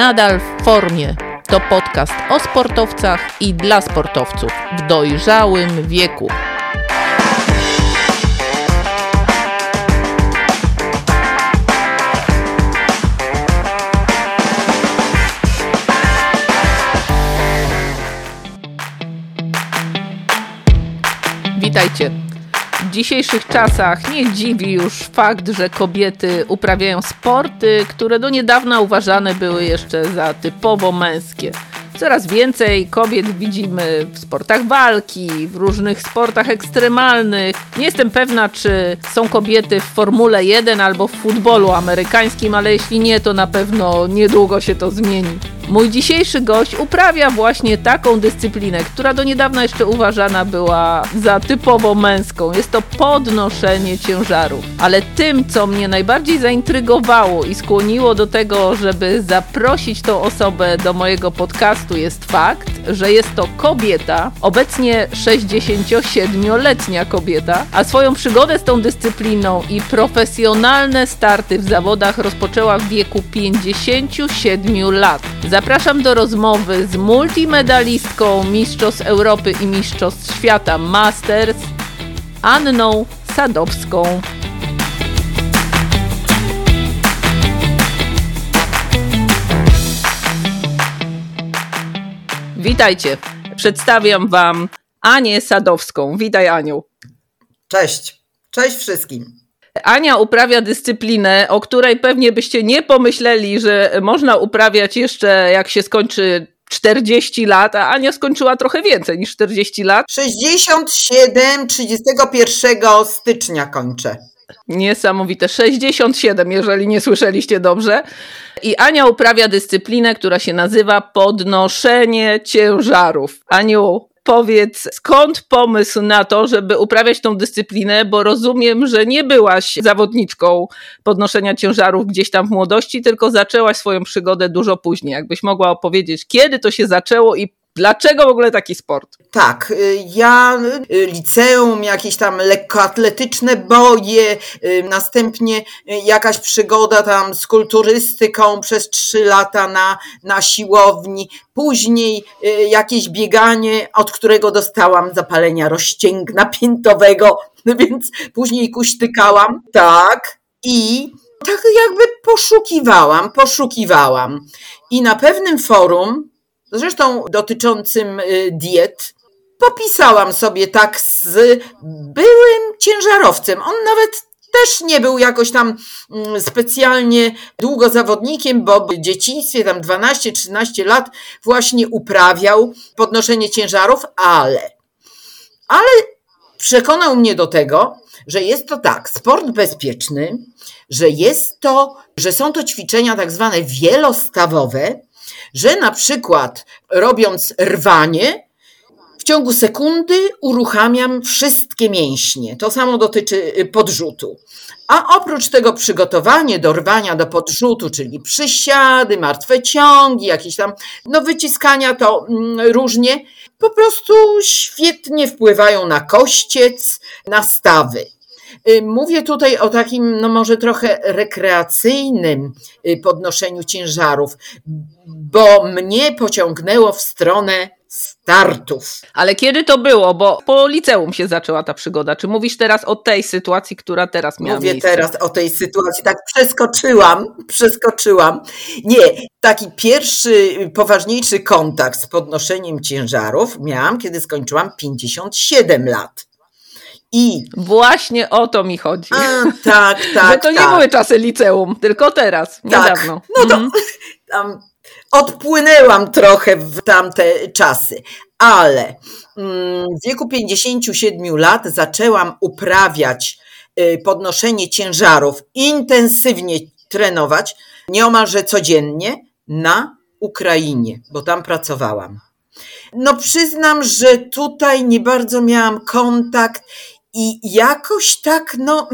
nadal w formie. To podcast o sportowcach i dla sportowców w dojrzałym wieku. Witajcie. W dzisiejszych czasach nie dziwi już fakt, że kobiety uprawiają sporty, które do niedawna uważane były jeszcze za typowo męskie. Coraz więcej kobiet widzimy w sportach walki, w różnych sportach ekstremalnych. Nie jestem pewna, czy są kobiety w Formule 1 albo w futbolu amerykańskim, ale jeśli nie, to na pewno niedługo się to zmieni. Mój dzisiejszy gość uprawia właśnie taką dyscyplinę, która do niedawna jeszcze uważana była za typowo męską. Jest to podnoszenie ciężarów. Ale tym, co mnie najbardziej zaintrygowało i skłoniło do tego, żeby zaprosić tą osobę do mojego podcastu, jest fakt, że jest to kobieta, obecnie 67-letnia kobieta, a swoją przygodę z tą dyscypliną i profesjonalne starty w zawodach rozpoczęła w wieku 57 lat. Zapraszam do rozmowy z multimedalistką Mistrzostw Europy i Mistrzostw Świata Masters, Anną Sadowską. Witajcie. Przedstawiam Wam Anię Sadowską. Witaj, Aniu. Cześć. Cześć wszystkim. Ania uprawia dyscyplinę, o której pewnie byście nie pomyśleli, że można uprawiać jeszcze jak się skończy 40 lat, a Ania skończyła trochę więcej niż 40 lat. 67, 31 stycznia kończę. Niesamowite. 67, jeżeli nie słyszeliście dobrze. I Ania uprawia dyscyplinę, która się nazywa podnoszenie ciężarów. Aniu, powiedz, skąd pomysł na to, żeby uprawiać tą dyscyplinę, bo rozumiem, że nie byłaś zawodniczką podnoszenia ciężarów gdzieś tam w młodości, tylko zaczęłaś swoją przygodę dużo później. Jakbyś mogła opowiedzieć, kiedy to się zaczęło i Dlaczego w ogóle taki sport? Tak, y, ja y, liceum, jakieś tam lekkoatletyczne boje, y, następnie jakaś przygoda tam z kulturystyką przez trzy lata na, na siłowni, później jakieś bieganie, od którego dostałam zapalenia rozcięgna piętowego, więc później kuśtykałam, tak, i tak jakby poszukiwałam, poszukiwałam. I na pewnym forum zresztą dotyczącym y, diet, popisałam sobie tak z byłym ciężarowcem. On nawet też nie był jakoś tam mm, specjalnie długo zawodnikiem, bo w dzieciństwie, tam 12-13 lat, właśnie uprawiał podnoszenie ciężarów, ale, ale przekonał mnie do tego, że jest to tak, sport bezpieczny, że jest to, że są to ćwiczenia tak zwane wielostawowe, że na przykład robiąc rwanie, w ciągu sekundy uruchamiam wszystkie mięśnie. To samo dotyczy y, podrzutu. A oprócz tego przygotowanie do rwania do podrzutu, czyli przysiady, martwe ciągi, jakieś tam no wyciskania, to mm, różnie, po prostu świetnie wpływają na kościec, na stawy. Y, mówię tutaj o takim, no może trochę rekreacyjnym y, podnoszeniu ciężarów, bo mnie pociągnęło w stronę startów. Ale kiedy to było? Bo po liceum się zaczęła ta przygoda. Czy mówisz teraz o tej sytuacji, która teraz miała Mówię miejsce? teraz o tej sytuacji. Tak przeskoczyłam, przeskoczyłam. Nie, taki pierwszy, poważniejszy kontakt z podnoszeniem ciężarów miałam, kiedy skończyłam 57 lat. I właśnie o to mi chodzi. A, tak, tak. Że to tak. nie były czasy liceum, tylko teraz, tak. niedawno. No to mm. tam odpłynęłam trochę w tamte czasy, ale mm, w wieku 57 lat zaczęłam uprawiać y, podnoszenie ciężarów, intensywnie trenować, nieomalże codziennie na Ukrainie, bo tam pracowałam. No przyznam, że tutaj nie bardzo miałam kontakt i jakoś tak, no,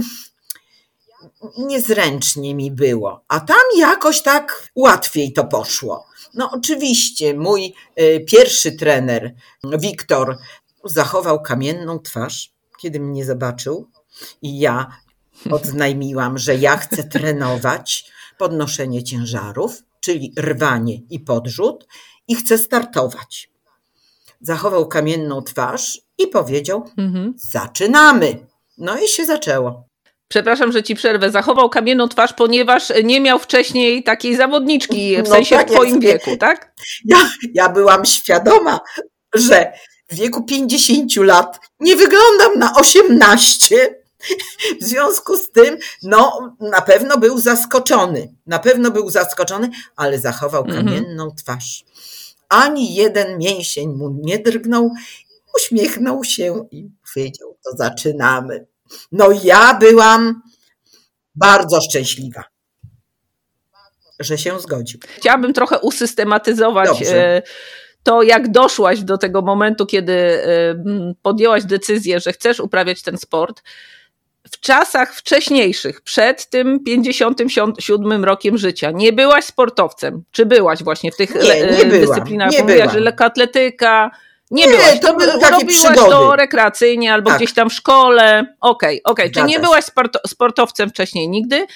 niezręcznie mi było, a tam jakoś tak łatwiej to poszło. No, oczywiście, mój y, pierwszy trener, Wiktor, zachował kamienną twarz, kiedy mnie zobaczył, i ja odznajmiłam, że ja chcę trenować podnoszenie ciężarów czyli rwanie i podrzut, i chce startować. Zachował kamienną twarz i powiedział: mhm. Zaczynamy. No i się zaczęło. Przepraszam, że ci przerwę. Zachował kamienną twarz, ponieważ nie miał wcześniej takiej zawodniczki, w no sensie tak, w twoim wieku, tak? Ja, ja byłam świadoma, że w wieku 50 lat nie wyglądam na 18. W związku z tym, no, na pewno był zaskoczony. Na pewno był zaskoczony, ale zachował mhm. kamienną twarz. Ani jeden mięsień mu nie drgnął, uśmiechnął się i powiedział: To zaczynamy. No, ja byłam bardzo szczęśliwa że się zgodził. Chciałabym trochę usystematyzować Dobrze. E, to, jak doszłaś do tego momentu, kiedy e, podjęłaś decyzję, że chcesz uprawiać ten sport. W czasach wcześniejszych, przed tym 57 rokiem życia, nie byłaś sportowcem? Czy byłaś właśnie w tych nie, nie dyscyplinach? Nie Mówiłaś, że lekkoatletyka, nie, nie byłaś, to, były takie robiłaś przygody. to rekreacyjnie albo tak. gdzieś tam w szkole. Okej, okay, okej. Okay. Czy nie byłaś sportowcem wcześniej nigdy?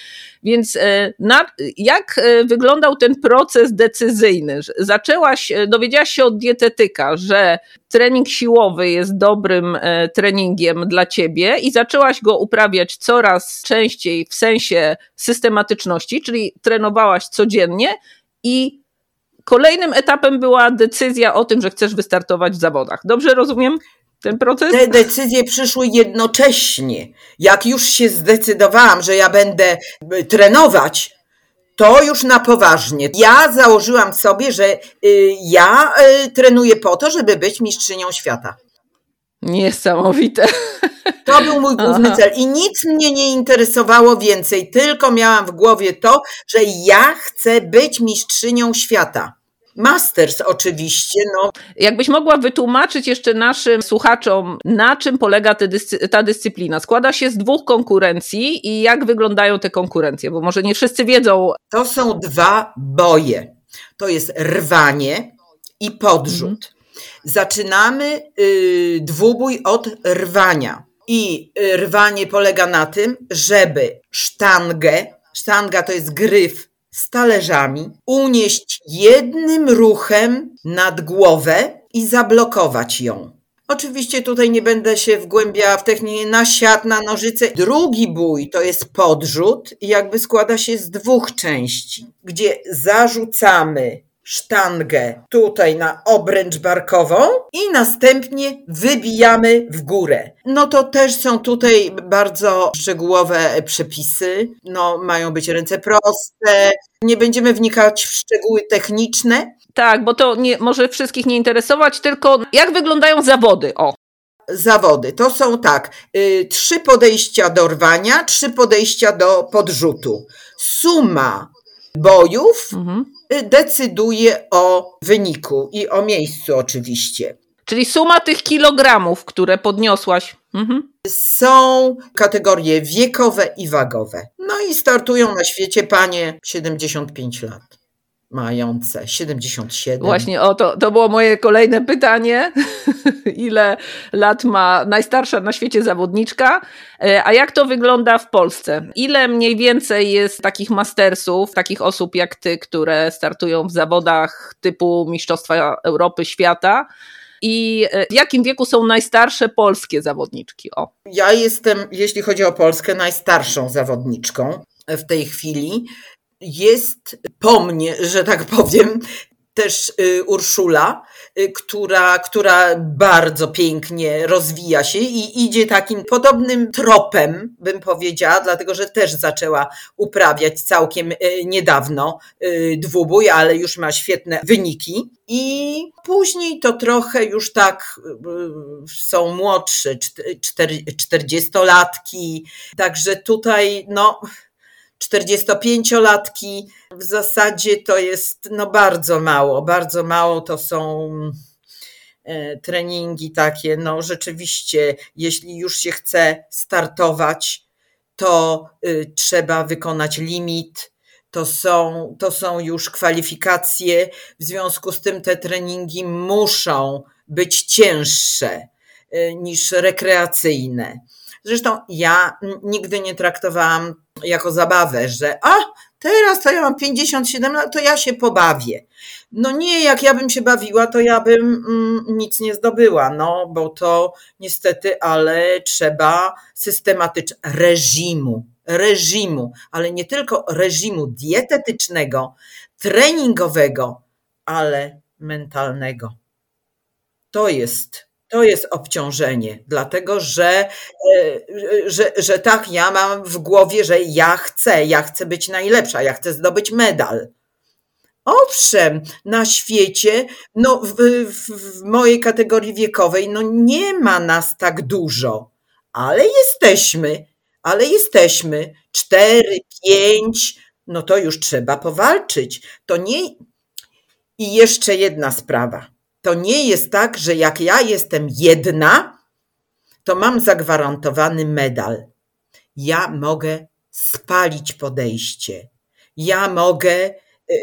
Więc e, na, jak e, wyglądał ten proces decyzyjny? Zaczęłaś, e, dowiedziałaś się od dietetyka, że trening siłowy jest dobrym treningiem dla ciebie i zaczęłaś go uprawiać coraz częściej w sensie systematyczności, czyli trenowałaś codziennie i Kolejnym etapem była decyzja o tym, że chcesz wystartować w zawodach. Dobrze rozumiem? ten proces? Te decyzje przyszły jednocześnie. Jak już się zdecydowałam, że ja będę y, trenować, to już na poważnie. Ja założyłam sobie, że y, ja y, trenuję po to, żeby być mistrzynią świata. Niesamowite. To był mój główny Aha. cel i nic mnie nie interesowało więcej, tylko miałam w głowie to, że ja chcę być mistrzynią świata. Masters oczywiście. No. Jakbyś mogła wytłumaczyć jeszcze naszym słuchaczom, na czym polega dyscy ta dyscyplina? Składa się z dwóch konkurencji i jak wyglądają te konkurencje? Bo może nie wszyscy wiedzą. To są dwa boje. To jest rwanie i podrzut. Mhm. Zaczynamy y, dwubój od rwania. I y, rwanie polega na tym, żeby sztangę, sztanga to jest gryf z talerzami, unieść jednym ruchem nad głowę i zablokować ją. Oczywiście tutaj nie będę się wgłębiała w technikę na siat, na nożyce. Drugi bój to jest podrzut jakby składa się z dwóch części, gdzie zarzucamy sztangę tutaj na obręcz barkową i następnie wybijamy w górę. No to też są tutaj bardzo szczegółowe przepisy. No, mają być ręce proste. Nie będziemy wnikać w szczegóły techniczne. Tak, bo to nie, może wszystkich nie interesować, tylko jak wyglądają zawody? O. Zawody to są tak, y, trzy podejścia do rwania, trzy podejścia do podrzutu. Suma bojów mhm. Decyduje o wyniku i o miejscu oczywiście. Czyli suma tych kilogramów, które podniosłaś. Mhm. Są kategorie wiekowe i wagowe. No i startują na świecie panie 75 lat mające 77. Właśnie, o to, to było moje kolejne pytanie. Ile lat ma najstarsza na świecie zawodniczka? E, a jak to wygląda w Polsce? Ile mniej więcej jest takich mastersów, takich osób jak ty, które startują w zawodach typu Mistrzostwa Europy, Świata? I e, w jakim wieku są najstarsze polskie zawodniczki? O. Ja jestem, jeśli chodzi o Polskę, najstarszą zawodniczką w tej chwili jest po mnie, że tak powiem, też y, Urszula, y, która, która bardzo pięknie rozwija się i idzie takim podobnym tropem, bym powiedziała, dlatego że też zaczęła uprawiać całkiem y, niedawno dwubój, ale już ma świetne wyniki. I później to trochę już tak są młodsze, czterdziestolatki, także tutaj no 45-latki w zasadzie to jest no bardzo mało, bardzo mało to są e, treningi takie, no rzeczywiście, jeśli już się chce startować, to y, trzeba wykonać limit, to są, to są już kwalifikacje, w związku z tym te treningi muszą być cięższe y, niż rekreacyjne. Zresztą ja nigdy nie traktowałam jako zabawę, że a, Teraz to ja mam 57 lat, to ja się pobawię. No nie, jak ja bym się bawiła, to ja bym mm, nic nie zdobyła, no bo to niestety, ale trzeba systematycznego reżimu, reżimu, ale nie tylko reżimu dietetycznego, treningowego, ale mentalnego. To jest to jest obciążenie, dlatego że, e, że, że tak, ja mam w głowie, że ja chcę, ja chcę być najlepsza, ja chcę zdobyć medal. Owszem, na świecie, no w, w, mojej kategorii wiekowej, no nie ma nas tak dużo, ale jesteśmy, ale jesteśmy. Cztery, pięć, no to już trzeba powalczyć. To nie. I jeszcze jedna sprawa to nie jest tak, że jak ja jestem jedna, to mam zagwarantowany medal. Ja mogę spalić podejście. Ja mogę. Y,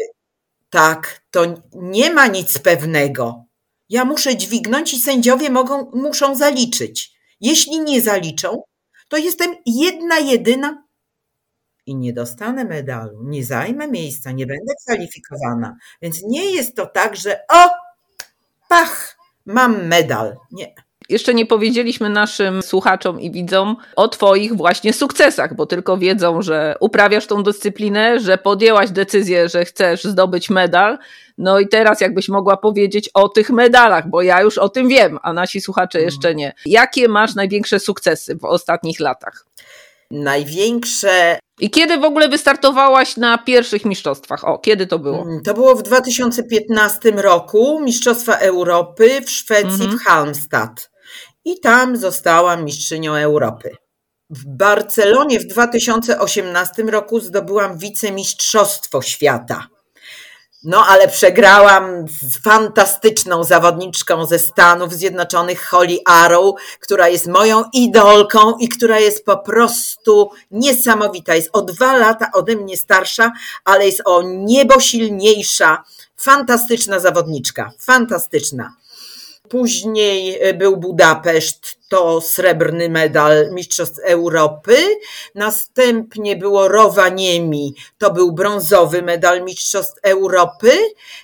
tak, to nie ma nic pewnego. Ja muszę dźwignąć i sędziowie mogą, muszą zaliczyć. Jeśli nie zaliczą, to jestem jedna, jedyna i nie dostanę medalu, nie zajmę miejsca, nie będę kwalifikowana. Więc nie jest to tak, że o, pach, mam medal. Nie. Jeszcze nie powiedzieliśmy naszym słuchaczom i widzom o Twoich właśnie sukcesach, bo tylko wiedzą, że uprawiasz tą dyscyplinę, że podjęłaś decyzję, że chcesz zdobyć medal. No i teraz, jakbyś mogła powiedzieć o tych medalach, bo ja już o tym wiem, a nasi słuchacze jeszcze nie. Jakie masz największe sukcesy w ostatnich latach? Największe i kiedy w ogóle wystartowałaś na pierwszych mistrzostwach? O, kiedy to było? Mm, to było w 2015 roku, Mistrzostwa Europy w Szwecji, mhm. w Halmstad. I tam zostałam mistrzynią Europy. W Barcelonie w 2018 roku zdobyłam wicemistrzostwo świata. No, ale przegrałam z fantastyczną zawodniczką ze Stanów Zjednoczonych, Holly Arrow, która jest moją idolką i która jest po prostu niesamowita. Jest o dwa lata ode mnie starsza, ale jest o niebo silniejsza. Fantastyczna zawodniczka, fantastyczna. Później e, był Budapeszt, to srebrny medal Mistrzostw Europy. Następnie było Rowaniemi, to był brązowy medal Mistrzostw Europy.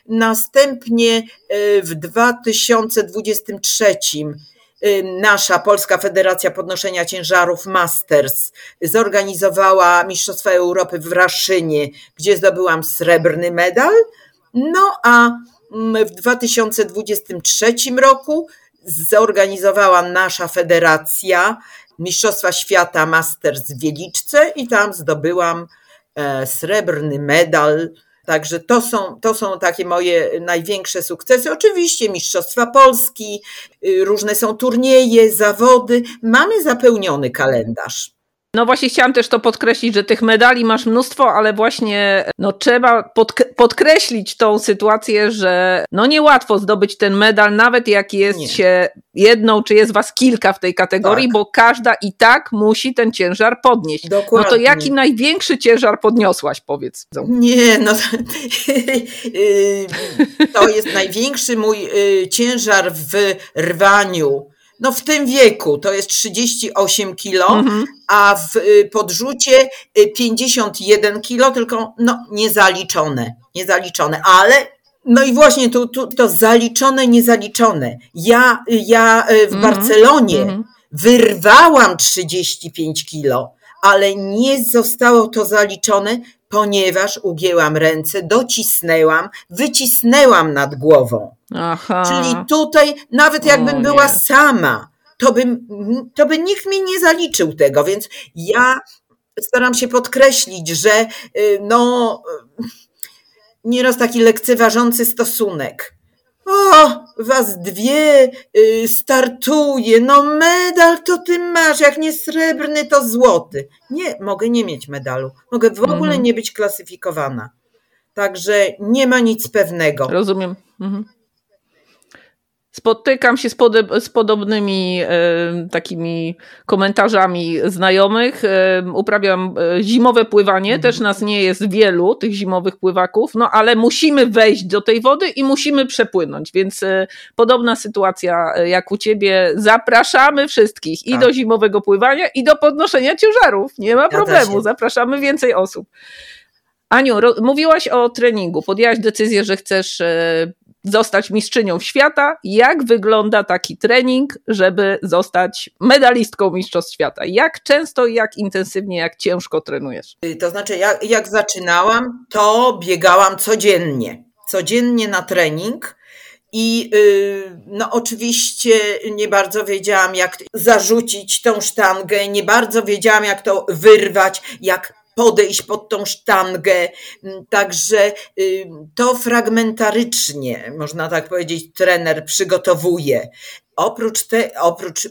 Następnie e, w 2023 e, nasza Polska Federacja Podnoszenia Ciężarów Masters zorganizowała Mistrzostwa Europy w Raszynie, gdzie zdobyłam srebrny medal. No a w 2023 roku zorganizowała nasza federacja Mistrzostwa Świata Masters w Wieliczce i tam zdobyłam e, srebrny medal. Także to są, to są takie moje największe sukcesy. Oczywiście Mistrzostwa Polski, y, różne są turnieje, zawody. Mamy zapełniony kalendarz. No właśnie chciałam też to podkreślić, że tych medali masz mnóstwo, ale właśnie no trzeba podkreślić tą sytuację, że no niełatwo zdobyć ten medal, nawet jak jest Nie. się jedną, czy jest was kilka w tej kategorii, tak. bo każda i tak musi ten ciężar podnieść. Dokładnie. No to jaki największy ciężar podniosłaś, powiedz? Nie, no to jest największy mój y, ciężar w rwaniu no w tym wieku to jest 38 kilo, mhm. a w y, podrzucie 51 y, kilo, tylko no niezaliczone, niezaliczone, ale no i właśnie tu, tu to zaliczone, niezaliczone. Ja, ja y, w mhm. Barcelonie mhm. wyrwałam 35 kilo, ale nie zostało to zaliczone, ponieważ ugięłam ręce, docisnęłam, wycisnęłam nad głową. Aha. Czyli tutaj, nawet jakbym o, była sama, to, bym, to by nikt mi nie zaliczył tego, więc ja staram się podkreślić, że y, no, nieraz taki lekceważący stosunek. O, was dwie y, startuje, no medal to ty masz, jak nie srebrny, to złoty. Nie, mogę nie mieć medalu, mogę w ogóle mhm. nie być klasyfikowana. Także nie ma nic pewnego. Rozumiem. Mhm. Spotykam się z, pode, z podobnymi e, takimi komentarzami znajomych. E, uprawiam e, zimowe pływanie, mhm. też nas nie jest wielu, tych zimowych pływaków, no ale musimy wejść do tej wody i musimy przepłynąć, więc e, podobna sytuacja e, jak u ciebie. Zapraszamy wszystkich i tak. do zimowego pływania, i do podnoszenia ciężarów. Nie ma problemu, zapraszamy więcej osób. Aniu, mówiłaś o treningu, podjęłaś decyzję, że chcesz e, zostać mistrzynią świata. Jak wygląda taki trening, żeby zostać medalistką Mistrzostw Świata? Jak często, jak intensywnie, jak ciężko trenujesz? To znaczy, jak, jak zaczynałam, to biegałam codziennie. Codziennie na trening. I yy, no oczywiście nie bardzo wiedziałam, jak zarzucić tą sztangę, nie bardzo wiedziałam, jak to wyrwać, jak podejść pod tą sztangę. Mm, także to fragmentarycznie, można tak powiedzieć, trener przygotowuje. Oprócz, te, oprócz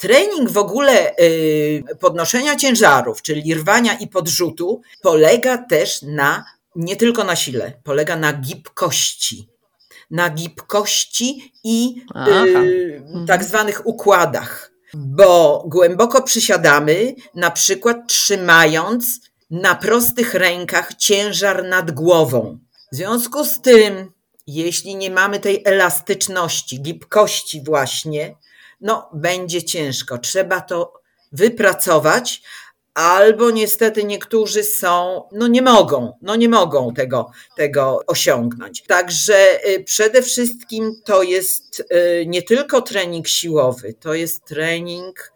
trening w ogóle y, podnoszenia ciężarów, czyli rwania i podrzutu, polega też na nie tylko na sile, polega na gibkości. Na gibkości i y, tak zwanych układach bo głęboko przysiadamy, na przykład trzymając na prostych rękach ciężar nad głową. W związku z tym, jeśli nie mamy tej elastyczności, gibkości właśnie, no będzie ciężko. Trzeba to wypracować, albo niestety niektórzy są, no nie mogą, no nie mogą tego, tego osiągnąć. Także y, przede wszystkim to jest y, nie tylko trening siłowy, to jest trening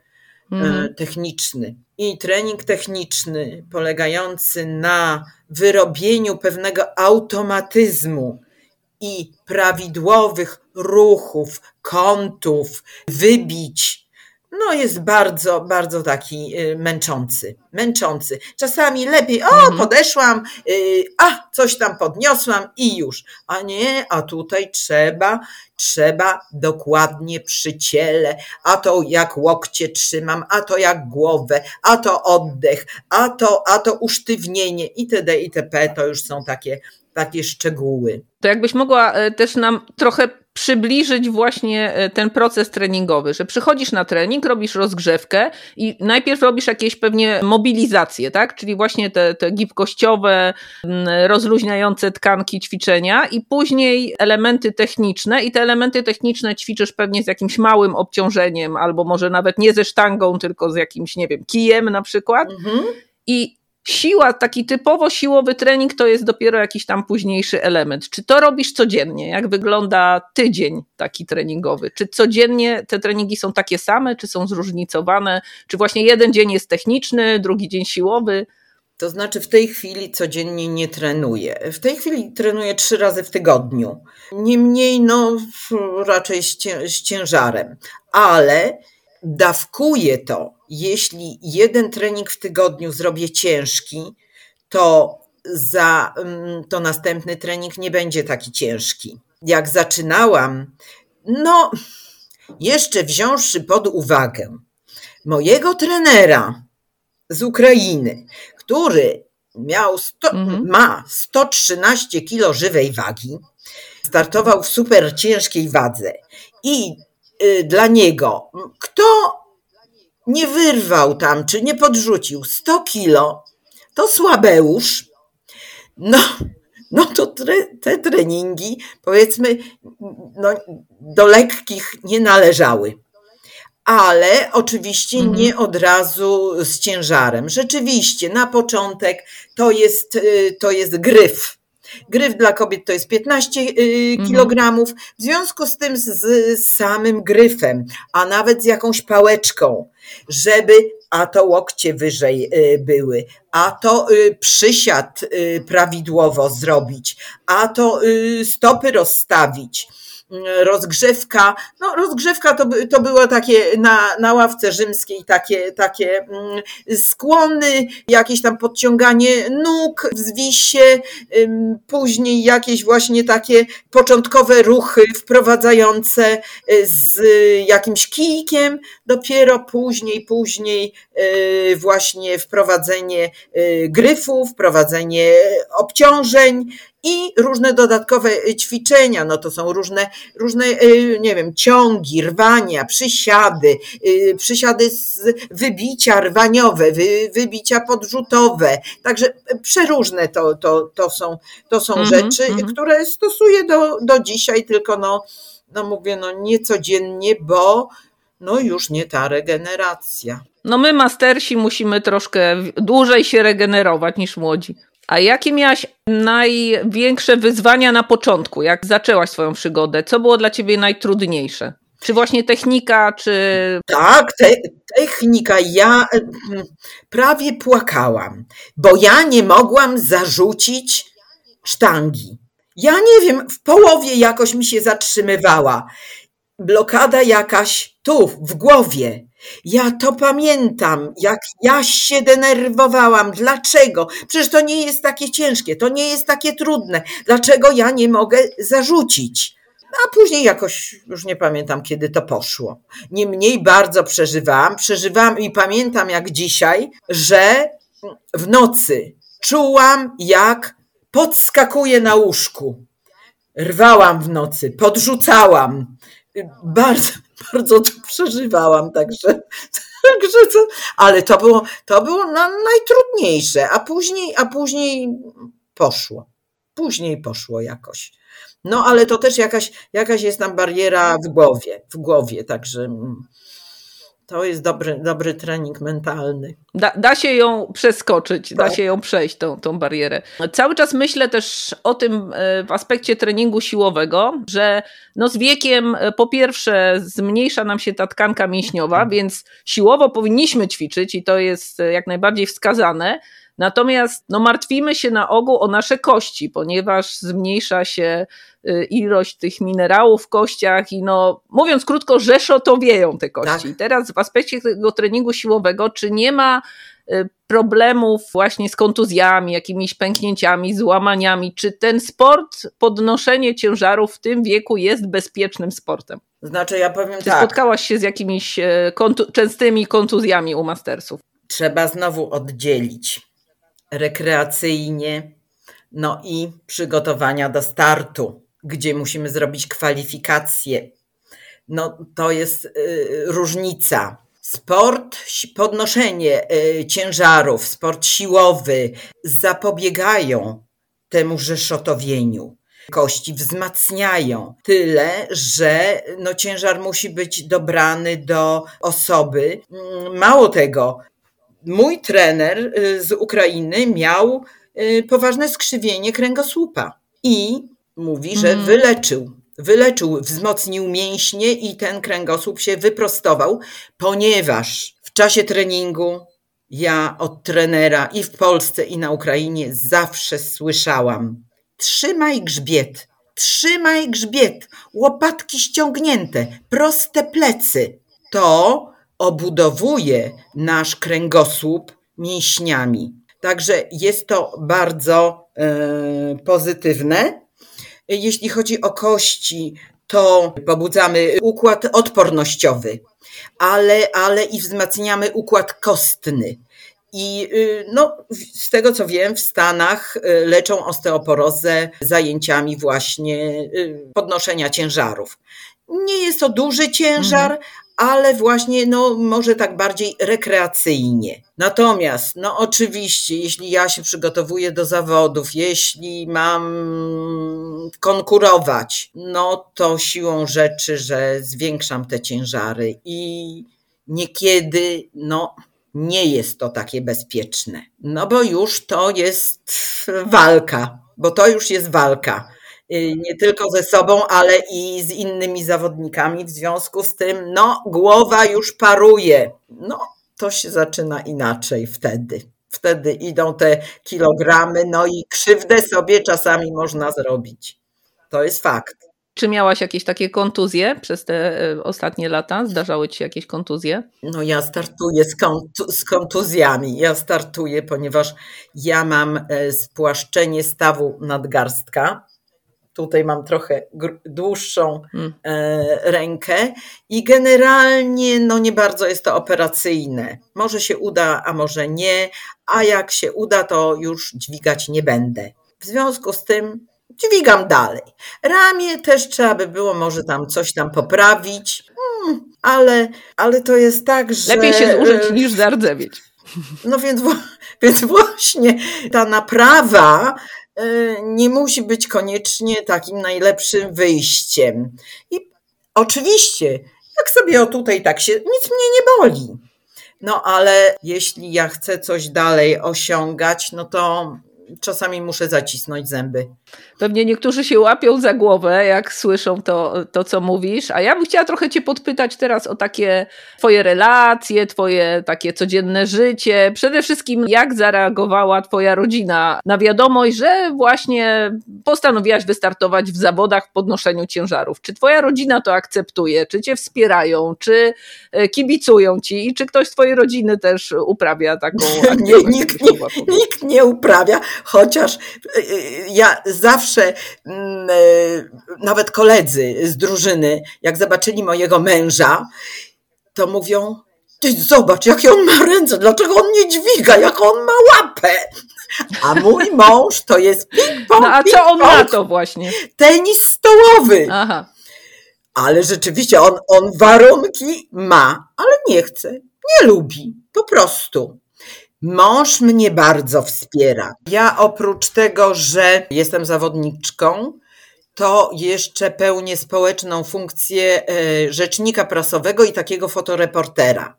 y, mhm. techniczny. I trening techniczny polegający na wyrobieniu pewnego automatyzmu i prawidłowych ruchów, kątów, wybić, no jest bardzo, bardzo taki y, męczący. Męczący. Czasami lepiej, o, mhm. podeszłam, y, a, coś tam podniosłam i już. A nie, a tutaj trzeba, trzeba dokładnie przy ciele, a to jak łokcie trzymam, a to jak głowę, a to oddech, a to, a to usztywnienie itd. itp. To już są takie, takie szczegóły. To jakbyś mogła e, też nam trochę przybliżyć właśnie e, ten proces treningowy, że przychodzisz na trening, robisz rozgrzewkę i najpierw robisz jakieś pewnie mobilizacje, tak? Czyli właśnie te, te gibkościowe, rozluźniające tkanki ćwiczenia i później elementy techniczne i te elementy techniczne ćwiczysz pewnie z jakimś małym obciążeniem albo może nawet nie ze sztangą, tylko z jakimś, nie wiem, kijem na przykład. Mhm. I siła, taki typowo siłowy trening to jest dopiero jakiś tam późniejszy element. Czy to robisz codziennie? Jak wygląda tydzień taki treningowy? Czy codziennie te treningi są takie same, czy są zróżnicowane? Czy właśnie jeden dzień jest techniczny, drugi dzień siłowy? To znaczy, w tej chwili codziennie nie trenuję. W tej chwili trenuję trzy razy w tygodniu. Niemniej, no, raczej z, ciężarem, ale dawkuję to jeśli jeden trening w tygodniu zrobię ciężki, to za mm, to następny trening nie będzie taki ciężki. Jak zaczynałam, no, jeszcze wziąwszy pod uwagę mojego trenera z Ukrainy, który miał mhm. ma 113 kilo żywej wagi, startował w super ciężkiej wadze i dla niego, kto nie wyrwał tam, czy nie podrzucił 100 kilo, to słabeusz. No, no to tre, te treningi, powiedzmy, no, do lekkich nie należały. Ale oczywiście mhm. nie od razu z ciężarem. Rzeczywiście, na początek to jest, y, to jest gryf Gryf dla kobiet to jest 15 y, mhm. kg. W związku z tym z samym gryfem, a nawet z jakąś pałeczką, żeby a to łokcie wyżej y, były, a to y, przysiad prawidłowo zrobić, a to stopy rozstawić rozgrzewka. No, rozgrzewka to, to było takie na, na ławce rzymskiej, takie, takie mm, skłony, jakieś tam podciąganie nóg w zwisie, później jakieś właśnie takie początkowe ruchy wprowadzające y, z jakimś kijkiem, dopiero później, później y, właśnie wprowadzenie y, gryfów, wprowadzenie obciążeń, i różne dodatkowe ćwiczenia, no to są różne, różne, y, nie wiem, ciągi, rwania, przysiady, y, przysiady z wybicia rwaniowe, wy, wybicia podrzutowe, także przeróżne to, to, to są, to są mm -hmm, rzeczy, mm -hmm. które stosuję do, do dzisiaj, tylko no, no mówię, no nie codziennie, bo no już nie ta regeneracja. No my mastersi musimy troszkę dłużej się regenerować niż młodzi. A jakie miałaś największe wyzwania na początku, jak zaczęłaś swoją przygodę? Co było dla ciebie najtrudniejsze? Czy właśnie technika, czy. Tak, te, technika. Ja mm, prawie płakałam, bo ja nie mogłam zarzucić sztangi. Ja nie wiem, w połowie jakoś mi się zatrzymywała. Blokada jakaś tu, w głowie. Ja to pamiętam, jak ja się denerwowałam. Dlaczego? Przecież to nie jest takie ciężkie, to nie jest takie trudne. Dlaczego ja nie mogę zarzucić? A później jakoś już nie pamiętam, kiedy to poszło. Niemniej bardzo przeżywałam. Przeżywałam i pamiętam jak dzisiaj, że w nocy czułam, jak podskakuję na łóżku. Rwałam w nocy, podrzucałam. Bardzo, bardzo to przeżywałam, także, także to, ale to było, to było na, najtrudniejsze, a później, a później poszło. Później poszło jakoś. No ale to też jakaś, jakaś jest tam bariera w głowie, w głowie, także mm, to jest dobry, dobry trening mentalny. Da, da się ją przeskoczyć, tak. da się ją przejść, tą, tą barierę. Cały czas myślę też o tym e, w aspekcie treningu siłowego, że no z wiekiem e, po pierwsze zmniejsza nam się ta tkanka mięśniowa, więc siłowo powinniśmy ćwiczyć i to jest e, jak najbardziej wskazane, Natomiast no, martwimy się na ogół o nasze kości, ponieważ zmniejsza się y, ilość tych minerałów w kościach i no, mówiąc krótko, rzeszotowieją te kości. Tak. I teraz w aspekcie tego treningu siłowego, czy nie ma y, problemów właśnie z kontuzjami, jakimiś pęknięciami, złamaniami. Czy ten sport, podnoszenie ciężarów w tym wieku jest bezpiecznym sportem? Znaczy, ja powiem Czy tak. spotkałaś się z jakimiś y, kontu częstymi kontuzjami u mastersów? Trzeba znowu oddzielić rekreacyjnie, no i przygotowania do startu, gdzie musimy zrobić kwalifikacje. No to jest y, różnica. Sport, podnoszenie y, ciężarów, sport siłowy zapobiegają temu rzeszotowieniu. Kości wzmacniają tyle, że no, ciężar musi być dobrany do osoby. Mm, mało tego, mój trener y, z Ukrainy miał y, poważne skrzywienie kręgosłupa i mówi, że mm. wyleczył. Wyleczył, wzmocnił mięśnie i ten kręgosłup się wyprostował, ponieważ w czasie treningu ja od trenera i w Polsce, i na Ukrainie zawsze słyszałam: trzymaj grzbiet, trzymaj grzbiet, łopatki ściągnięte, proste plecy. To obudowuje nasz kręgosłup mięśniami. Także jest to bardzo e, pozytywne. Jeśli chodzi o kości, to pobudzamy układ odpornościowy, ale, ale i wzmacniamy układ kostny. I y, no, z tego co wiem, w Stanach y, leczą osteoporozę zajęciami właśnie y, podnoszenia ciężarów. Nie jest to duży ciężar, mhm ale właśnie no, może tak bardziej rekreacyjnie. Natomiast, no oczywiście, jeśli ja się przygotowuję do zawodów, jeśli mam konkurować, no to siłą rzeczy, że zwiększam te ciężary i niekiedy, no, nie jest to takie bezpieczne. No bo już to jest walka, bo to już jest walka. Y, nie tylko ze sobą, ale i z innymi zawodnikami. W związku z tym, no, głowa już paruje. No, to się zaczyna inaczej wtedy. Wtedy idą te kilogramy, no i krzywdę sobie czasami można zrobić. To jest fakt. Czy miałaś jakieś takie kontuzje przez te e, ostatnie lata? Zdarzały ci się jakieś kontuzje? No ja startuję z, kontu z kontuzjami. Ja startuję, ponieważ ja mam e, spłaszczenie stawu nadgarstka Tutaj mam trochę dłuższą hmm. e, rękę i generalnie no nie bardzo jest to operacyjne. Może się uda, a może nie, a jak się uda, to już dźwigać nie będę. W związku z tym dźwigam dalej. Ramię też trzeba by było może tam coś tam poprawić, hmm, ale, ale to jest tak, że... Lepiej się zużyć e, niż zardzewieć. No więc, więc właśnie ta naprawa nie musi być koniecznie takim najlepszym wyjściem. I oczywiście, jak sobie o tutaj tak się, nic mnie nie boli. No ale jeśli ja chcę coś dalej osiągać, no to czasami muszę zacisnąć zęby. Pewnie niektórzy się łapią za głowę, jak słyszą to, to, co mówisz, a ja bym chciała trochę Cię podpytać teraz o takie Twoje relacje, Twoje takie codzienne życie. Przede wszystkim, jak zareagowała Twoja rodzina na wiadomość, że właśnie postanowiłaś wystartować w zawodach w podnoszeniu ciężarów. Czy Twoja rodzina to akceptuje? Czy Cię wspierają? Czy e, kibicują Ci? I czy ktoś z Twojej rodziny też uprawia taką nie, nikt, nie, nikt nie uprawia, chociaż e, e, ja zawsze, mm, nawet koledzy z drużyny, jak zobaczyli mojego męża, to mówią, ty zobacz, jakie on ma ręce, dlaczego on nie dźwiga, jak on ma łapę. A mój mąż to jest ping-pong. No a co on ma to właśnie? Tenis stołowy. Aha. Ale rzeczywiście on, on warunki ma, ale nie chce, nie lubi, po prostu. Mąż mnie bardzo wspiera. Ja oprócz tego, że jestem zawodniczką, to jeszcze pełnię społeczną funkcję e, rzecznika prasowego i takiego fotoreportera.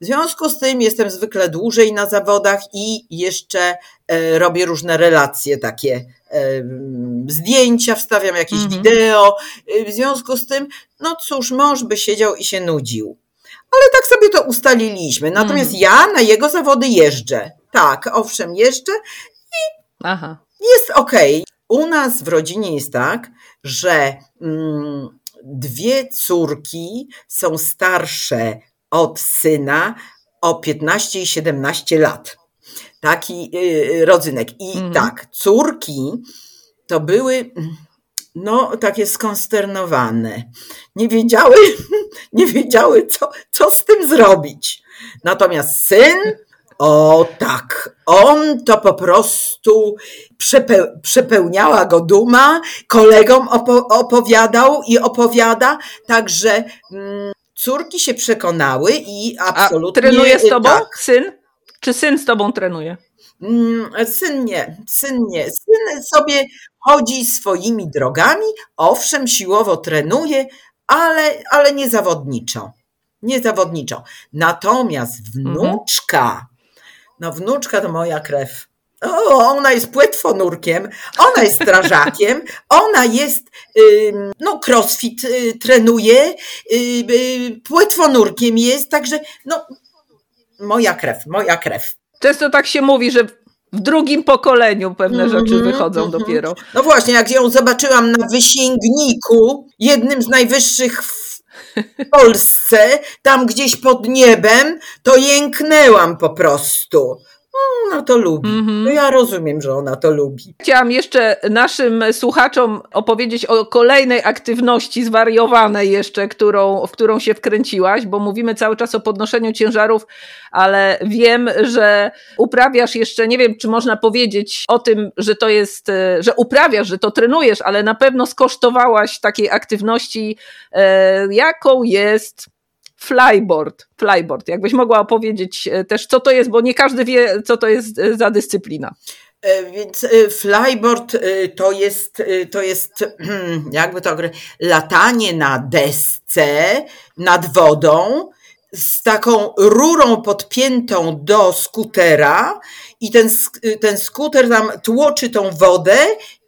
W związku z tym jestem zwykle dłużej na zawodach i jeszcze e, robię różne relacje, takie e, zdjęcia, wstawiam jakieś mhm. wideo. W związku z tym, no cóż, mąż by siedział i się nudził. Ale tak sobie to ustaliliśmy. Natomiast mhm. ja na jego zawody jeżdżę. Tak, owszem, jeżdżę i Aha. jest okej. Okay. U nas w rodzinie jest tak, że mm, dwie córki są starsze od syna o 15 i 17 lat. Taki yy, rodzynek. I mhm. tak, córki to były no, takie skonsternowane. Nie wiedziały, nie wiedziały, co, co z tym zrobić. Natomiast syn, o tak, on to po prostu przepeł, przepełniała go duma, kolegom opo, opowiadał i opowiada, także mm, córki się przekonały i absolutnie... A trenuje z tobą tak. syn? Czy syn z tobą trenuje? Mm, syn nie, syn nie. Syn sobie chodzi swoimi drogami, owszem, siłowo trenuje, ale, ale nie zawodniczo. Nie zawodniczo. Natomiast mhm. wnuczka, no wnuczka to moja krew. O, ona jest płetwonurkiem, ona jest strażakiem, ona jest, no crossfit y, trenuje, y, y, płetwonurkiem jest, także no moja krew, moja krew. Często tak się mówi, że w drugim pokoleniu pewne mm -hmm, rzeczy wychodzą mm -hmm. dopiero. No właśnie, jak ją zobaczyłam na wysięgniku, jednym z najwyższych w Polsce, tam gdzieś pod niebem, to jęknęłam po prostu ona to lubi. Mm-hmm. No ja rozumiem, że ona to lubi. Chciałam jeszcze naszym słuchaczom opowiedzieć o kolejnej aktywności zwariowanej jeszcze, którą, w którą się wkręciłaś, bo mówimy cały czas o podnoszeniu ciężarów, ale wiem, że uprawiasz jeszcze, nie wiem, czy można powiedzieć o tym, że to jest, że uprawiasz, że to trenujesz, ale na pewno skosztowałaś takiej aktywności, e, jaką jest flyboard. Flyboard. Jakbyś mogła opowiedzieć e, też, co to jest, bo nie każdy wie, co to jest e, za dyscyplina. E, więc flyboard to jest, to jest jakby to latanie na desce nad wodą z taką rurą podpiętą do skutera i ten, ten skuter tam tłoczy tą wodę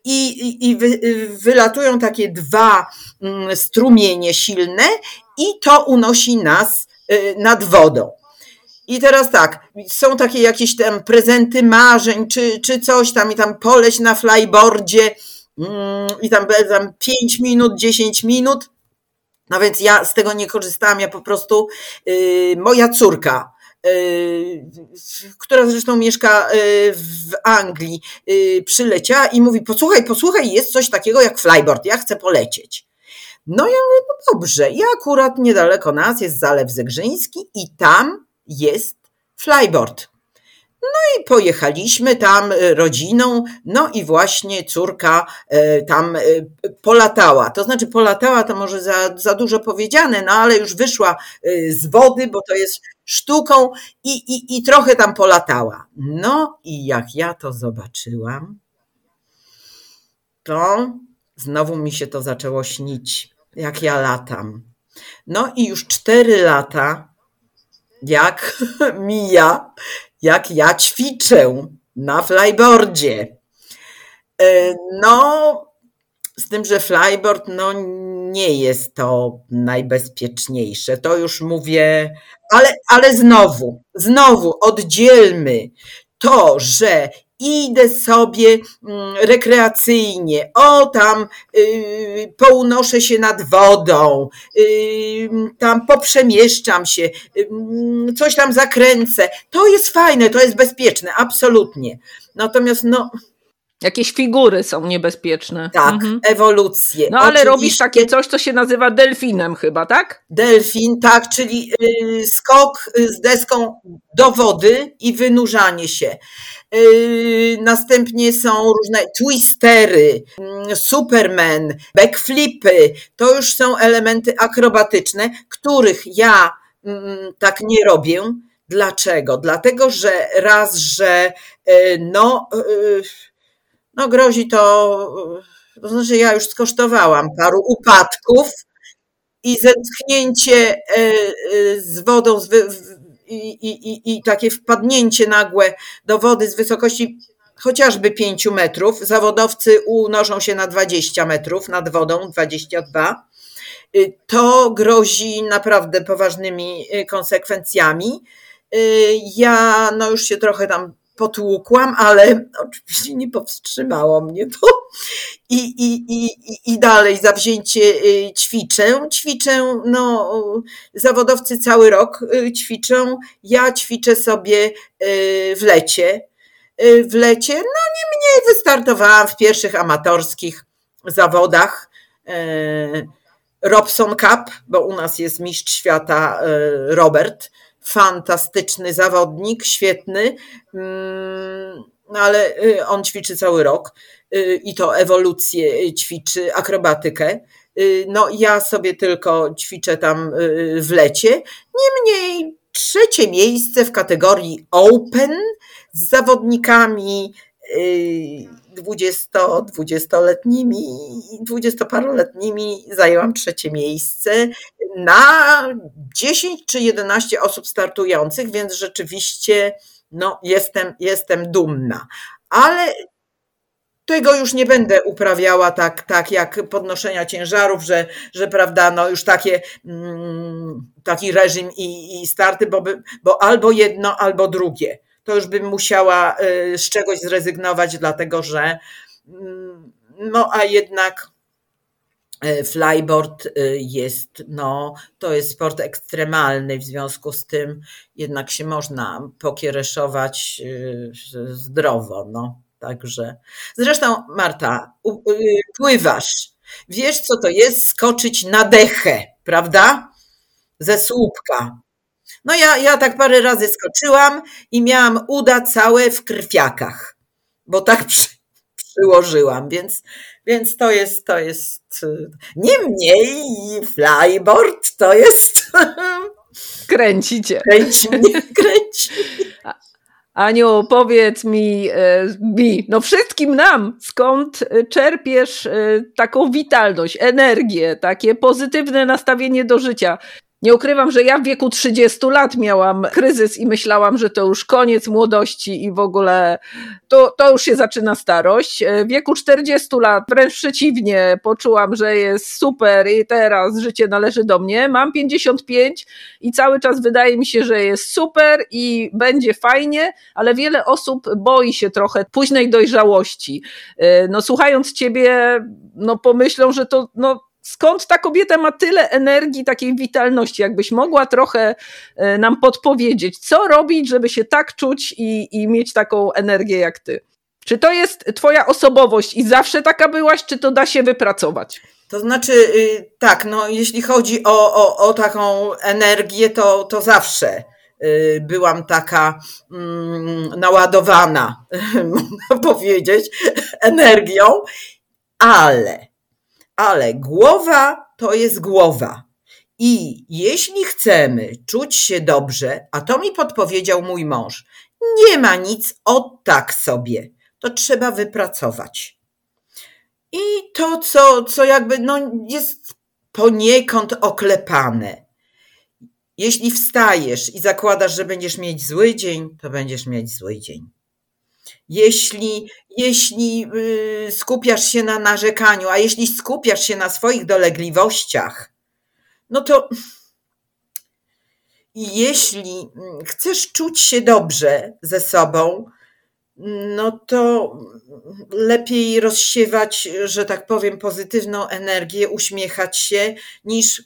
i, i, wy, wylatują takie dwa mm, strumienie silne i to unosi nas y, nad wodą. I teraz tak, są takie jakieś tam prezenty marzeń, czy, czy coś tam, i tam poleć na flyboardzie mm, i tam, tam 5 minut, 10 minut. No więc ja z tego nie korzystałam, ja po prostu, yy, moja córka, która zresztą mieszka yy, w Anglii, yy, przyleciała i mówi, posłuchaj, posłuchaj, jest coś takiego jak flyboard, ja chcę polecieć. No ja mówię, no dobrze, i akurat niedaleko nas jest Zalew Zegrzyński i tam jest flyboard. No i pojechaliśmy tam e, rodziną, no i właśnie córka e, tam e, polatała. To znaczy polatała to może za, za dużo powiedziane, no ale już wyszła z wody, bo to jest sztuką i, i, i trochę tam polatała. No i jak ja to zobaczyłam, to znowu mi się to zaczęło śnić jak ja latam. No i już cztery lata, jak mija, jak ja ćwiczę na flyboardzie. No, z tym, że flyboard no, nie jest to najbezpieczniejsze. To już mówię, ale, ale znowu, znowu oddzielmy to, że idę sobie mm, rekreacyjnie, o tam yy, pounoszę się nad wodą, yy, tam poprzemieszczam się, yy, coś tam zakręcę. To jest fajne, to jest bezpieczne, absolutnie. Natomiast no, Jakieś figury są niebezpieczne. Tak, mhm. ewolucje. No ale Oczywiście. robisz takie coś, co się nazywa delfinem chyba, tak? Delfin, tak, czyli y, skok y, z deską do wody i wynurzanie się. Y, następnie są różne twistery, mm, superman, backflipy. To już są elementy akrobatyczne, których ja mm, tak nie robię. Dlaczego? Dlatego, że raz, że no no grozi to, to znaczy ja już skosztowałam paru upadków i zetknięcie e, e, z wodą i, i, i takie wpadnięcie nagłe do wody z wysokości chociażby 5 metrów. Zawodowcy unoszą się na 20 metrów nad wodą, 22. Y, to grozi naprawdę poważnymi y, konsekwencjami. Y, ja no już się trochę tam potłukłam, ale oczywiście nie powstrzymało mnie to. I, i, i, i dalej zawzięcie y, ćwiczę. Ćwiczę, no, zawodowcy cały rok y, ćwiczą. Ja ćwiczę sobie y, w lecie. W lecie, no nie mniej wystartowałam w pierwszych amatorskich zawodach. Robson Cup, bo u nas jest mistrz świata Robert fantastyczny zawodnik, świetny, mm, ale y, on ćwiczy cały rok y, i to ewolucję ćwiczy, akrobatykę. Y, no ja sobie tylko ćwiczę tam w lecie. Niemniej trzecie miejsce w kategorii Open z zawodnikami 20, 20-letnimi, 20-paroletnimi zajęłam trzecie miejsce na 10 czy 11 osób startujących, więc rzeczywiście no, jestem, jestem dumna. Ale tego już nie będę uprawiała tak, tak jak podnoszenia ciężarów, że, że prawda, no już takie, mm, taki reżim i, i starty, bo, by, bo albo jedno, albo drugie to już bym musiała y, z czegoś zrezygnować, dlatego że mm, no a jednak y, flyboard y, jest, no, to jest sport ekstremalny, w związku z tym jednak się można pokiereszować zdrowo, no, także. Zresztą Marta, pływasz, wiesz co to jest skoczyć na dechę, prawda? Ze słupka. No ja, ja tak parę razy skoczyłam i miałam uda całe w krwiakach, bo tak przy, przyłożyłam, więc, więc to jest, to jest, niemniej flyboard to jest... Kręcicie. Kręci mnie, kręci. Aniu, powiedz mi, e, mi, no wszystkim nam, skąd czerpiesz e, taką witalność, energię, takie pozytywne nastawienie do życia? Nie ukrywam, że ja w wieku 30 lat miałam kryzys i myślałam, że to już koniec młodości i w ogóle to, to już się zaczyna starość. W wieku 40 lat wręcz przeciwnie, poczułam, że jest super i teraz życie należy do mnie. Mam 55 i cały czas wydaje mi się, że jest super i będzie fajnie, ale wiele osób boi się trochę późnej dojrzałości. No słuchając ciebie, no pomyślą, że to no skąd ta kobieta ma tyle energii, takiej witalności? Jakbyś mogła trochę e, nam podpowiedzieć, co robić, żeby się tak czuć i, i mieć taką energię jak ty? Czy to jest twoja osobowość i zawsze taka byłaś, czy to da się wypracować? To znaczy, y, tak, no jeśli chodzi o, o, o taką energię, to, to zawsze y, byłam taka mm, naładowana, można powiedzieć, energią, ale ale głowa to jest głowa. I jeśli chcemy czuć się dobrze, a to mi podpowiedział mój mąż, nie ma nic od tak sobie. To trzeba wypracować. I to, co, co jakby no, jest poniekąd oklepane. Jeśli wstajesz i zakładasz, że będziesz mieć zły dzień, to będziesz mieć zły dzień. Jeśli, jeśli y, skupiasz się na narzekaniu, a jeśli skupiasz się na swoich dolegliwościach, no to jeśli chcesz czuć się dobrze ze sobą, no to lepiej rozsiewać, że tak powiem, pozytywną energię, uśmiechać się, niż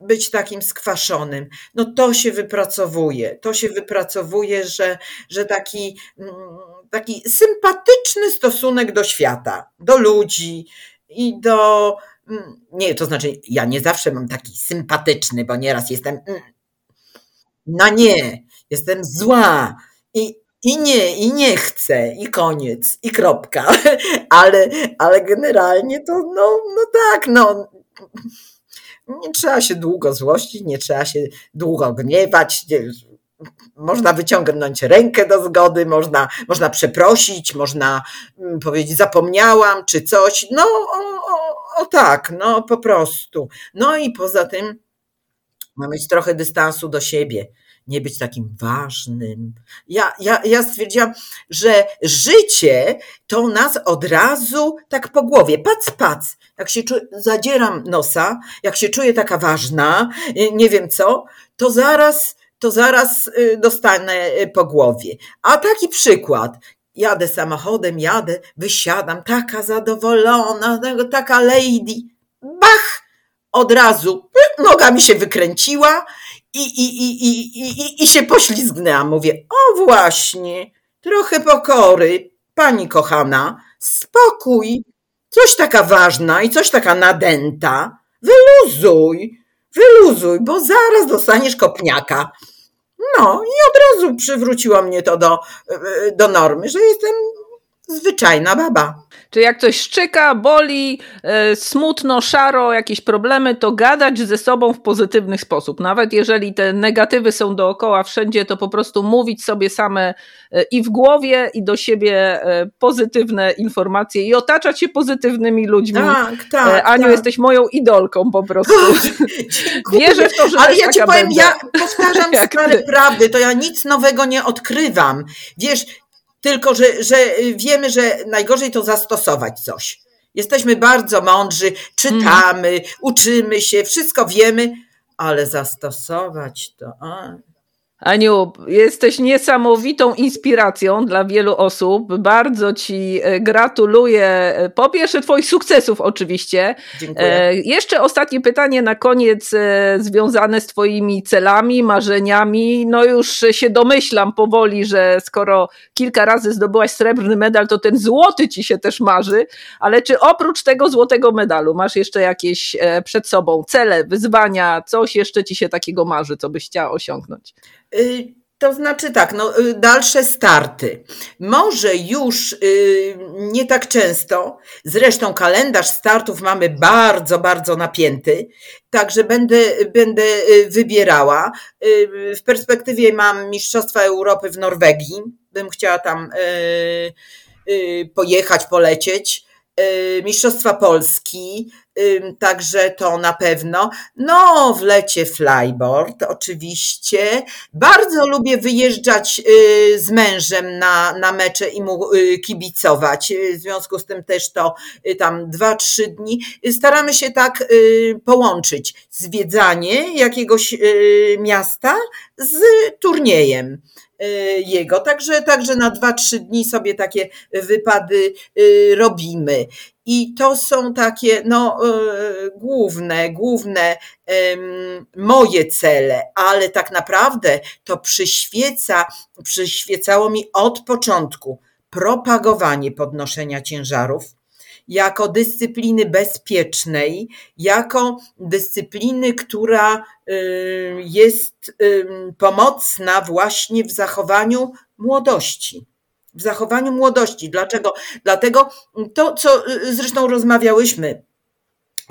być takim skwaszonym. No to się wypracowuje, to się wypracowuje, że, że taki, mm, taki sympatyczny stosunek do świata, do ludzi i do. Mm, nie, to znaczy, ja nie zawsze mam taki sympatyczny, bo nieraz jestem. Mm, no nie, jestem zła i, i nie, i nie chcę, i koniec, i kropka. Ale, ale generalnie to, no, no tak, no nie trzeba się długo złościć, nie trzeba się długo gniewać. Można wyciągnąć rękę do zgody, można, można przeprosić, można mm, powiedzieć zapomniałam czy coś. No, o, o, o tak, no po prostu. No i poza tym ma mieć trochę dystansu do siebie nie być takim ważnym. Ja, ja, ja stwierdziłam, że życie to nas od razu tak po głowie, pac, pac. Jak się czuję, zadzieram nosa, jak się czuję taka ważna, y, nie wiem co, to zaraz, to zaraz y, dostanę y, po głowie. A taki przykład, jadę samochodem, jadę, wysiadam, taka zadowolona, taka lady, bach, od razu noga mi się wykręciła i, i, i, i, i, i się poślizgnęłam. Mówię, o właśnie, trochę pokory, pani kochana, spokój, coś taka ważna i coś taka nadęta, wyluzuj, wyluzuj, bo zaraz dostaniesz kopniaka. No i od razu przywróciło mnie to do, do normy, że jestem zwyczajna baba. Czy jak coś szczyka, boli, e, smutno, szaro, jakieś problemy, to gadać ze sobą w pozytywny sposób. Nawet jeżeli te negatywy są dookoła wszędzie, to po prostu mówić sobie same e, i w głowie, i do siebie e, pozytywne informacje i otaczać się pozytywnymi ludźmi. Tak, tak. Aniu, tak. jesteś moją idolką po prostu. Wierzę w to, że Ale ja ci powiem, będę. ja powtarzam stare prawdy, to ja nic nowego nie odkrywam. Wiesz, tylko, że, że wiemy, że najgorzej to zastosować coś. Jesteśmy bardzo mądrzy, czytamy, mm. uczymy się, wszystko wiemy, ale zastosować to. A. Aniu, jesteś niesamowitą inspiracją dla wielu osób. Bardzo Ci e, gratuluję. E, po pierwsze, Twoich sukcesów, oczywiście. Dziękuję. E, jeszcze ostatnie pytanie na koniec, związane z Twoimi celami, marzeniami. No, już się domyślam powoli, że skoro kilka razy zdobyłaś srebrny medal, to ten złoty Ci się też marzy. Ale czy oprócz tego złotego medalu masz jeszcze jakieś przed sobą cele, wyzwania, coś jeszcze Ci się takiego marzy, co byś chciała osiągnąć? Y, to znaczy tak, no, y, dalsze starty. Może już y, nie tak często, zresztą kalendarz startów mamy bardzo, bardzo napięty, także będę, będę wybierała. W perspektywie mam Mistrzostwa Europy w Norwegii, bym chciała tam pojechać, polecieć. Mistrzostwa Polski, także to na pewno. No, w lecie flyboard, oczywiście. Bardzo lubię wyjeżdżać y, z mężem na, na mecze i mu y, kibicować. W związku z tym też to y, tam dwa, trzy dni. Staramy się tak połączyć zwiedzanie jakiegoś miasta z turniejem jego. Także, także na dwa, trzy dni sobie takie wypady robimy. I to są takie no, e, główne, główne moje cele, ale tak naprawdę to przyświeca, przyświecało mi od początku propagowanie podnoszenia ciężarów jako dyscypliny bezpiecznej, jako dyscypliny, która jest pomocna właśnie w zachowaniu młodości w zachowaniu młodości. Dlaczego? Dlatego to, co y, zresztą rozmawiałyśmy,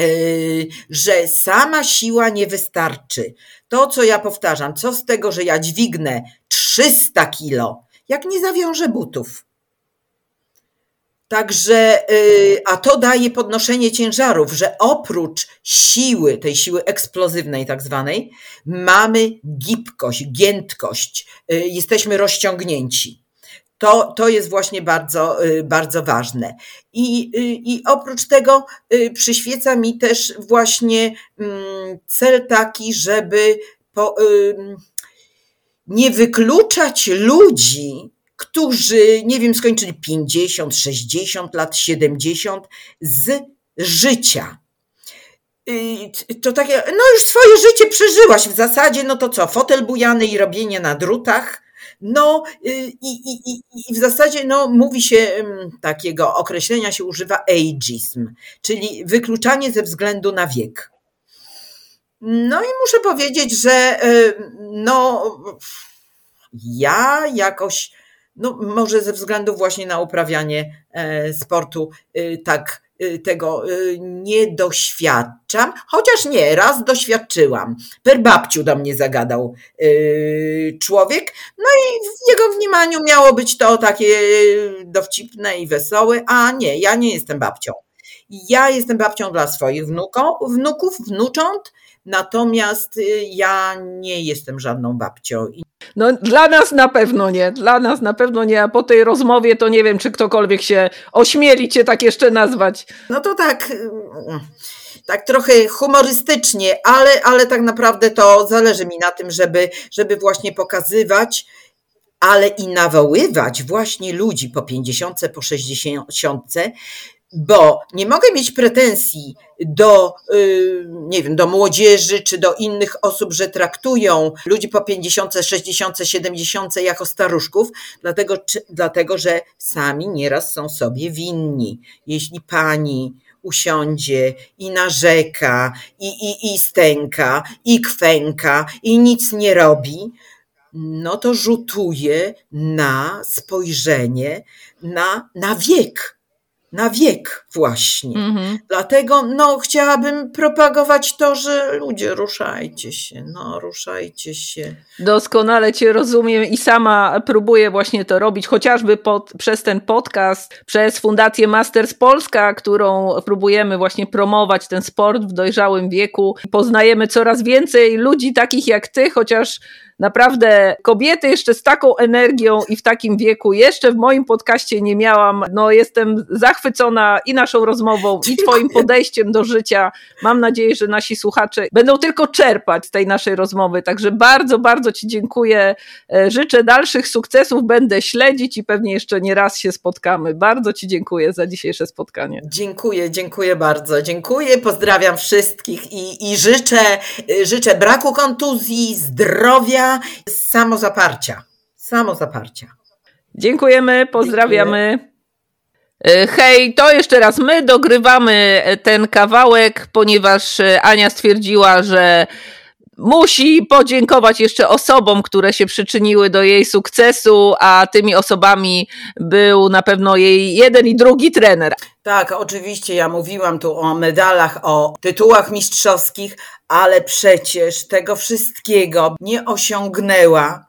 y, że sama siła nie wystarczy. To, co ja powtarzam, co z tego, że ja dźwignę 300 kilo, jak nie zawiążę butów. Także, y, a to daje podnoszenie ciężarów, że oprócz siły, tej siły eksplozywnej tak zwanej, mamy gibkość, giętkość, jesteśmy rozciągnięci To, to jest właśnie bardzo, bardzo ważne. I, I oprócz tego przyświeca mi też właśnie mm, cel taki, żeby po, nie wykluczać ludzi, którzy, nie wiem, skończyli 50, 60 lat, 70 z życia. To takie, no już swoje życie przeżyłaś w zasadzie, no to co, fotel bujany i robienie na drutach. No y, i, i, i, i w zasadzie no, mówi się, takiego określenia się używa ageism, czyli wykluczanie ze względu na wiek. No i muszę powiedzieć, że y, no ja jakoś, no może ze względu właśnie na uprawianie e, sportu y, tak y, tego nie doświadczam, chociaż nie, raz doświadczyłam. Per babciu do mnie zagadał człowiek, no i w jego wniemaniu miało być to takie dowcipne i wesołe, a nie, ja nie jestem babcią. Ja jestem babcią dla swoich wnuków, wnuków, wnucząt, Natomiast y, ja nie jestem żadną babcią. No dla nas na pewno nie, dla nas na pewno nie, a po tej rozmowie to nie wiem, czy ktokolwiek się ośmieli cię tak jeszcze nazwać. No to tak, tak trochę humorystycznie, ale, ale tak naprawdę to zależy mi na tym, żeby, żeby właśnie pokazywać, ale i nawoływać właśnie ludzi po 50, po 60, bo nie mogę mieć pretensji do, y, nie wiem, do młodzieży czy do innych osób, że traktują ludzi po 50, 60, 70 jako staruszków, dlatego, czy, dlatego że sami nieraz są sobie winni. Jeśli pani usiądzie i narzeka, i, i, i stęka, i kwęka, i nic nie robi, no to rzutuje na spojrzenie na, na wiek na wiek właśnie. Mhm. Dlatego no, chciałabym propagować to, że ludzie ruszajcie się, no ruszajcie się. Doskonale Cię rozumiem i sama próbuję właśnie to robić, chociażby pod, przez ten podcast, przez Fundację Masters Polska, którą próbujemy właśnie promować ten sport w dojrzałym wieku. Poznajemy coraz więcej ludzi takich jak Ty, chociaż Naprawdę kobiety jeszcze z taką energią i w takim wieku jeszcze w moim podcaście nie miałam. No jestem zachwycona i naszą rozmową, i twoim podejściem do życia. Mam nadzieję, że nasi słuchacze będą tylko czerpać z tej naszej rozmowy. Także bardzo, bardzo ci dziękuję. E, życzę dalszych sukcesów, będę śledzić i pewnie jeszcze nie raz się spotkamy. Bardzo ci dziękuję za dzisiejsze spotkanie. Dziękuję, dziękuję bardzo. Dziękuję, pozdrawiam wszystkich i, i życzę, życzę braku kontuzji, zdrowia, samozaparcia. Samozaparcia. Dziękujemy, pozdrawiamy. Dziękuję. Hej, to jeszcze raz my dogrywamy ten kawałek, ponieważ Ania stwierdziła, że musi podziękować jeszcze osobom, które się przyczyniły do jej sukcesu, a tymi osobami był na pewno jej jeden i drugi trener. Tak, oczywiście ja mówiłam tu o medalach, o tytułach mistrzowskich, ale przecież tego wszystkiego nie osiągnęła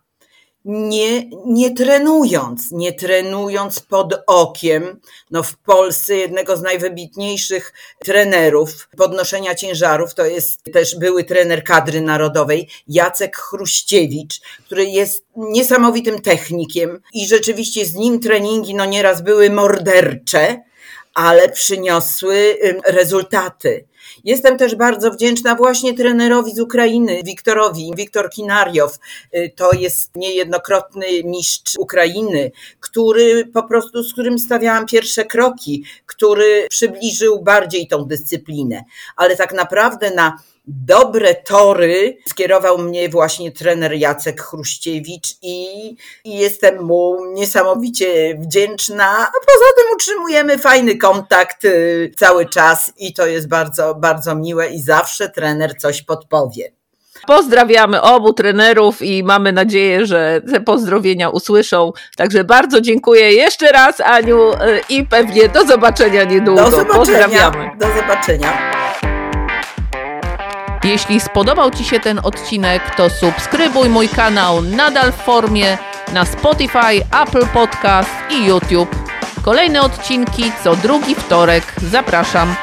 nie, nie trenując, nie trenując pod okiem, no w Polsce jednego z najwybitniejszych trenerów podnoszenia ciężarów, to jest też były trener kadry narodowej, Jacek Chruściewicz, który jest niesamowitym technikiem i rzeczywiście z nim treningi no nieraz były mordercze, ale przyniosły rezultaty. Jestem też bardzo wdzięczna właśnie trenerowi z Ukrainy, Wiktorowi, Wiktor Kinariow. Y, to jest niejednokrotny mistrz Ukrainy, który po prostu, z którym stawiałam pierwsze kroki, który przybliżył bardziej tą dyscyplinę. Ale tak naprawdę na dobre tory skierował mnie właśnie trener Jacek Chruściewicz i, i, jestem mu niesamowicie wdzięczna. A poza tym utrzymujemy fajny kontakt y, cały czas i to jest bardzo, bardzo miłe i zawsze trener coś podpowie. Pozdrawiamy obu trenerów i mamy nadzieję, że te pozdrowienia usłyszą. Także bardzo dziękuję jeszcze raz, Aniu, y, i pewnie do zobaczenia niedługo. Do zobaczenia. Pozdrawiamy. Do zobaczenia. Jeśli spodobał Ci się ten odcinek, to subskrybuj mój kanał nadal w formie na Spotify, Apple Podcast i YouTube. Kolejne odcinki co drugi wtorek. Zapraszam.